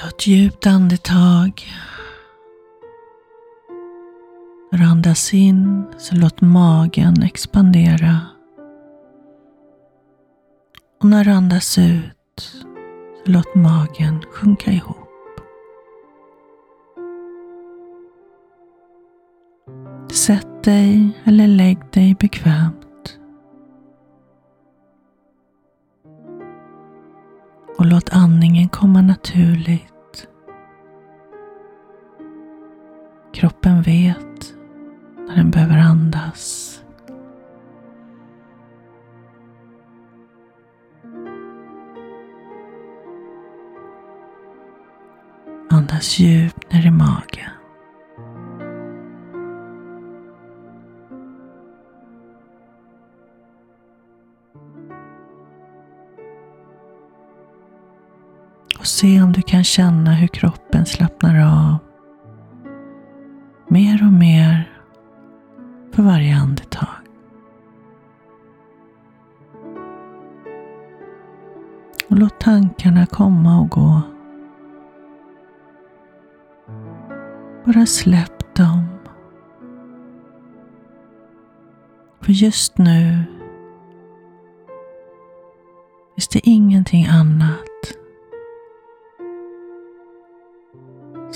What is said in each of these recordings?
Ta ett djupt andetag. När du andas in så låt magen expandera. Och när du andas ut så låt magen sjunka ihop. Sätt dig eller lägg dig bekvämt. Låt andningen komma naturligt. Kroppen vet när den behöver andas. Andas djupt ner i magen. Kan känna hur kroppen slappnar av mer och mer för varje andetag. Och låt tankarna komma och gå. Bara släpp dem. För just nu finns det ingenting annat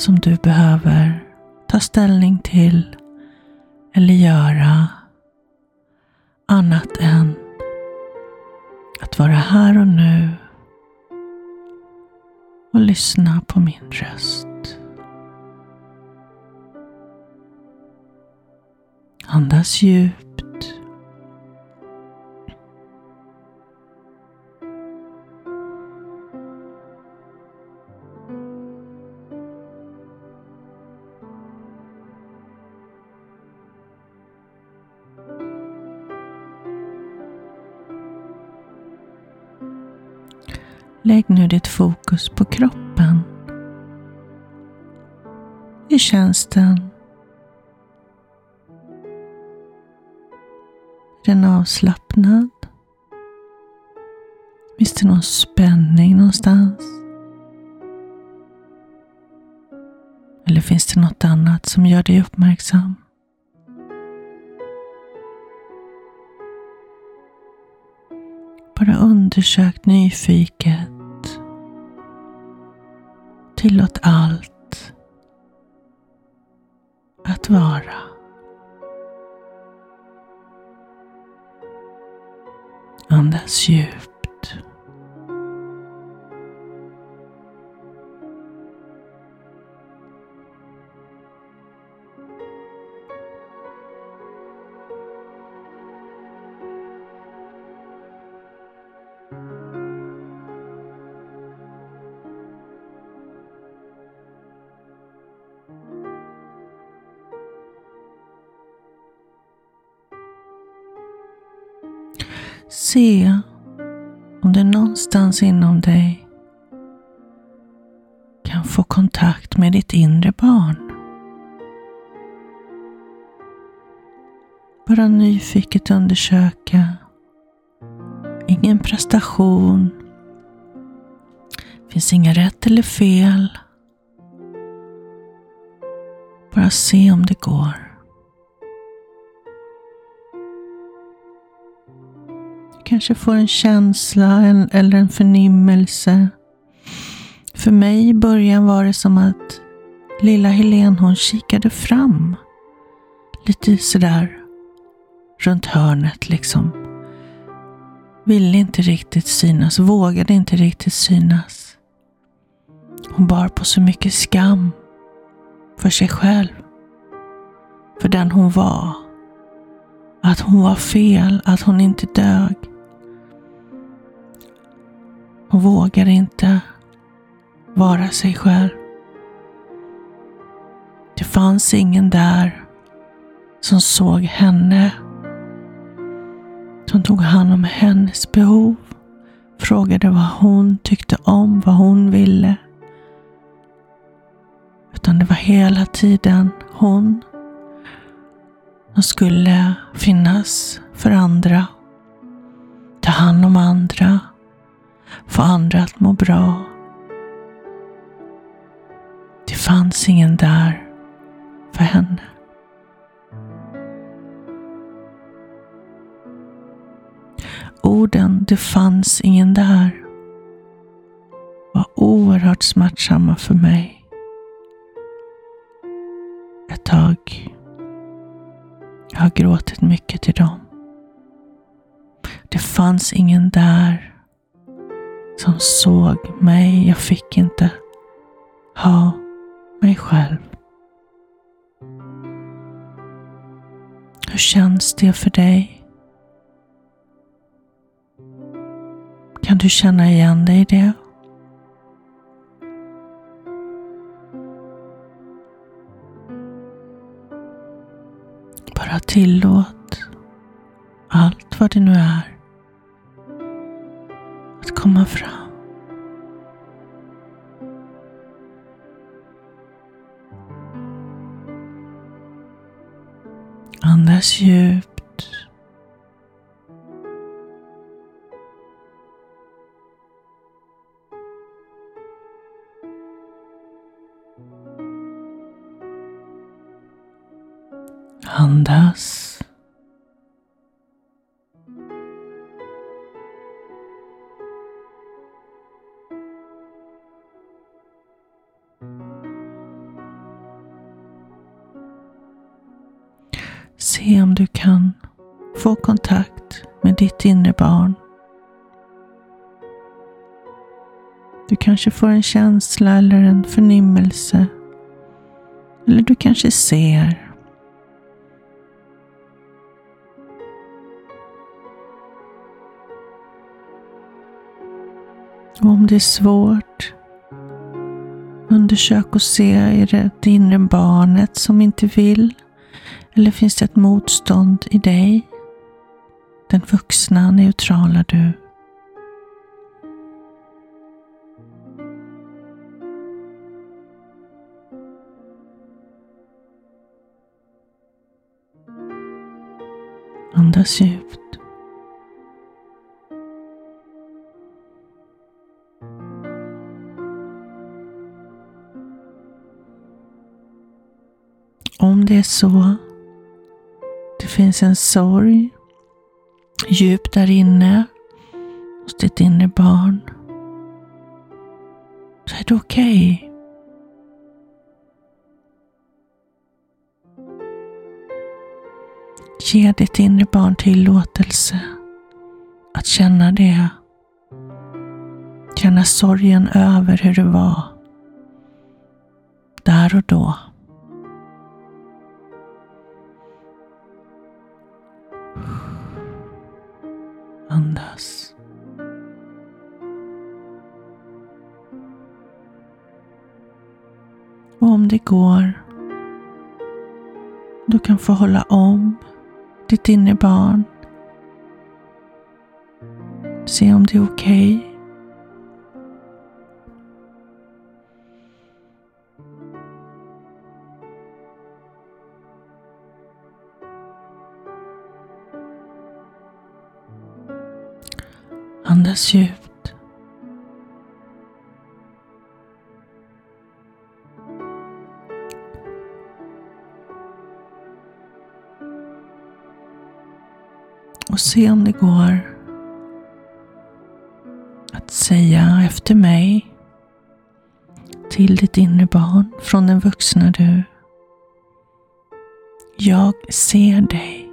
som du behöver ta ställning till eller göra annat än att vara här och nu och lyssna på min röst. Andas djupt. Lägg nu ditt fokus på kroppen. Hur känns den? Är den avslappnad? Finns det någon spänning någonstans? Eller finns det något annat som gör dig uppmärksam? Bara undersök nyfiket. Tillåt allt att vara. Andas djupt. Se om du någonstans inom dig kan få kontakt med ditt inre barn. Bara nyfiket undersöka. Ingen prestation. finns inga rätt eller fel. Bara se om det går. Kanske får en känsla eller en förnimmelse. För mig i början var det som att lilla Helen hon kikade fram. Lite sådär runt hörnet liksom. Ville inte riktigt synas, vågade inte riktigt synas. Hon bar på så mycket skam för sig själv. För den hon var. Att hon var fel, att hon inte dög. Hon vågar inte vara sig själv. Det fanns ingen där som såg henne. Som tog hand om hennes behov. Frågade vad hon tyckte om, vad hon ville. Utan det var hela tiden hon som skulle finnas för andra. Ta hand om andra få andra att må bra. Det fanns ingen där för henne. Orden ”det fanns ingen där” var oerhört smärtsamma för mig. Ett tag. Jag har gråtit mycket till dem. Det fanns ingen där som såg mig. Jag fick inte ha mig själv. Hur känns det för dig? Kan du känna igen dig i det? Bara tillåt allt vad det nu är komma fram. Andas djupt. Andas. Få kontakt med ditt inre barn. Du kanske får en känsla eller en förnimmelse. Eller du kanske ser. Och om det är svårt, undersök och se, är det det inre barnet som inte vill? Eller finns det ett motstånd i dig? Den vuxna, neutrala du. Andas djupt. Om det är så, det finns en sorg djupt där inne hos ditt inre barn, så är det okej. Okay. Ge ditt inre barn tillåtelse att känna det. Känna sorgen över hur det var. Där och då. Och om det går, du kan få hålla om ditt inre barn. Se om det är okej. Okay. Andas djupt. Och se om det går att säga efter mig till ditt inre barn från den vuxna du. Jag ser dig.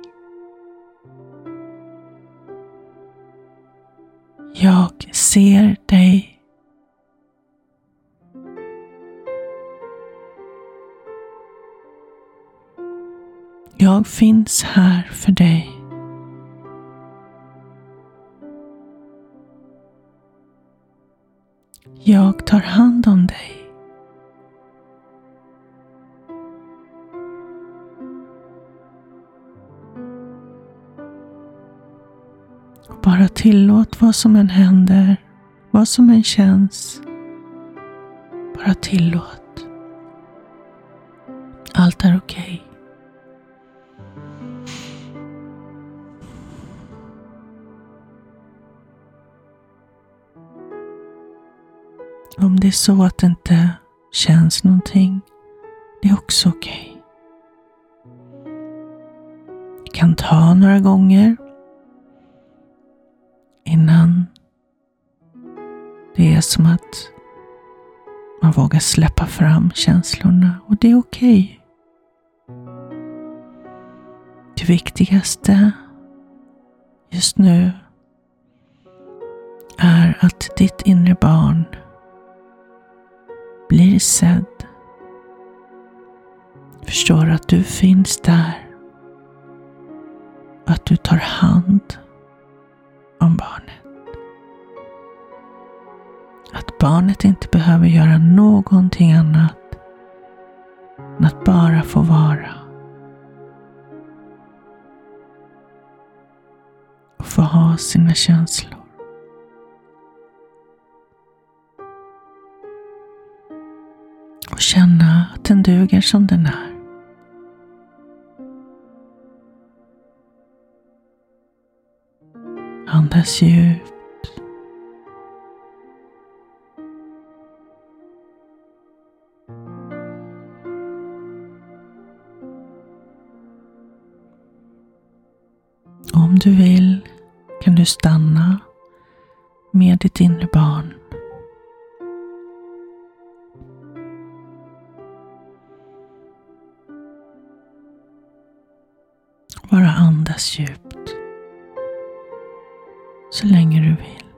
Jag ser dig. Jag finns här för dig. Jag tar hand om dig. Bara tillåt vad som än händer, vad som än känns. Bara tillåt. Allt är okej. Okay. Det är så att det inte känns någonting, det är också okej. Okay. Det kan ta några gånger innan det är som att man vågar släppa fram känslorna och det är okej. Okay. Det viktigaste just nu är att ditt inre barn blir sedd. Förstår att du finns där. Och att du tar hand om barnet. Att barnet inte behöver göra någonting annat än att bara få vara. Och få ha sina känslor. Och känna att den duger som den är. Andas djupt. Om du vill kan du stanna med ditt inre barn. Andas djupt så länge du vill.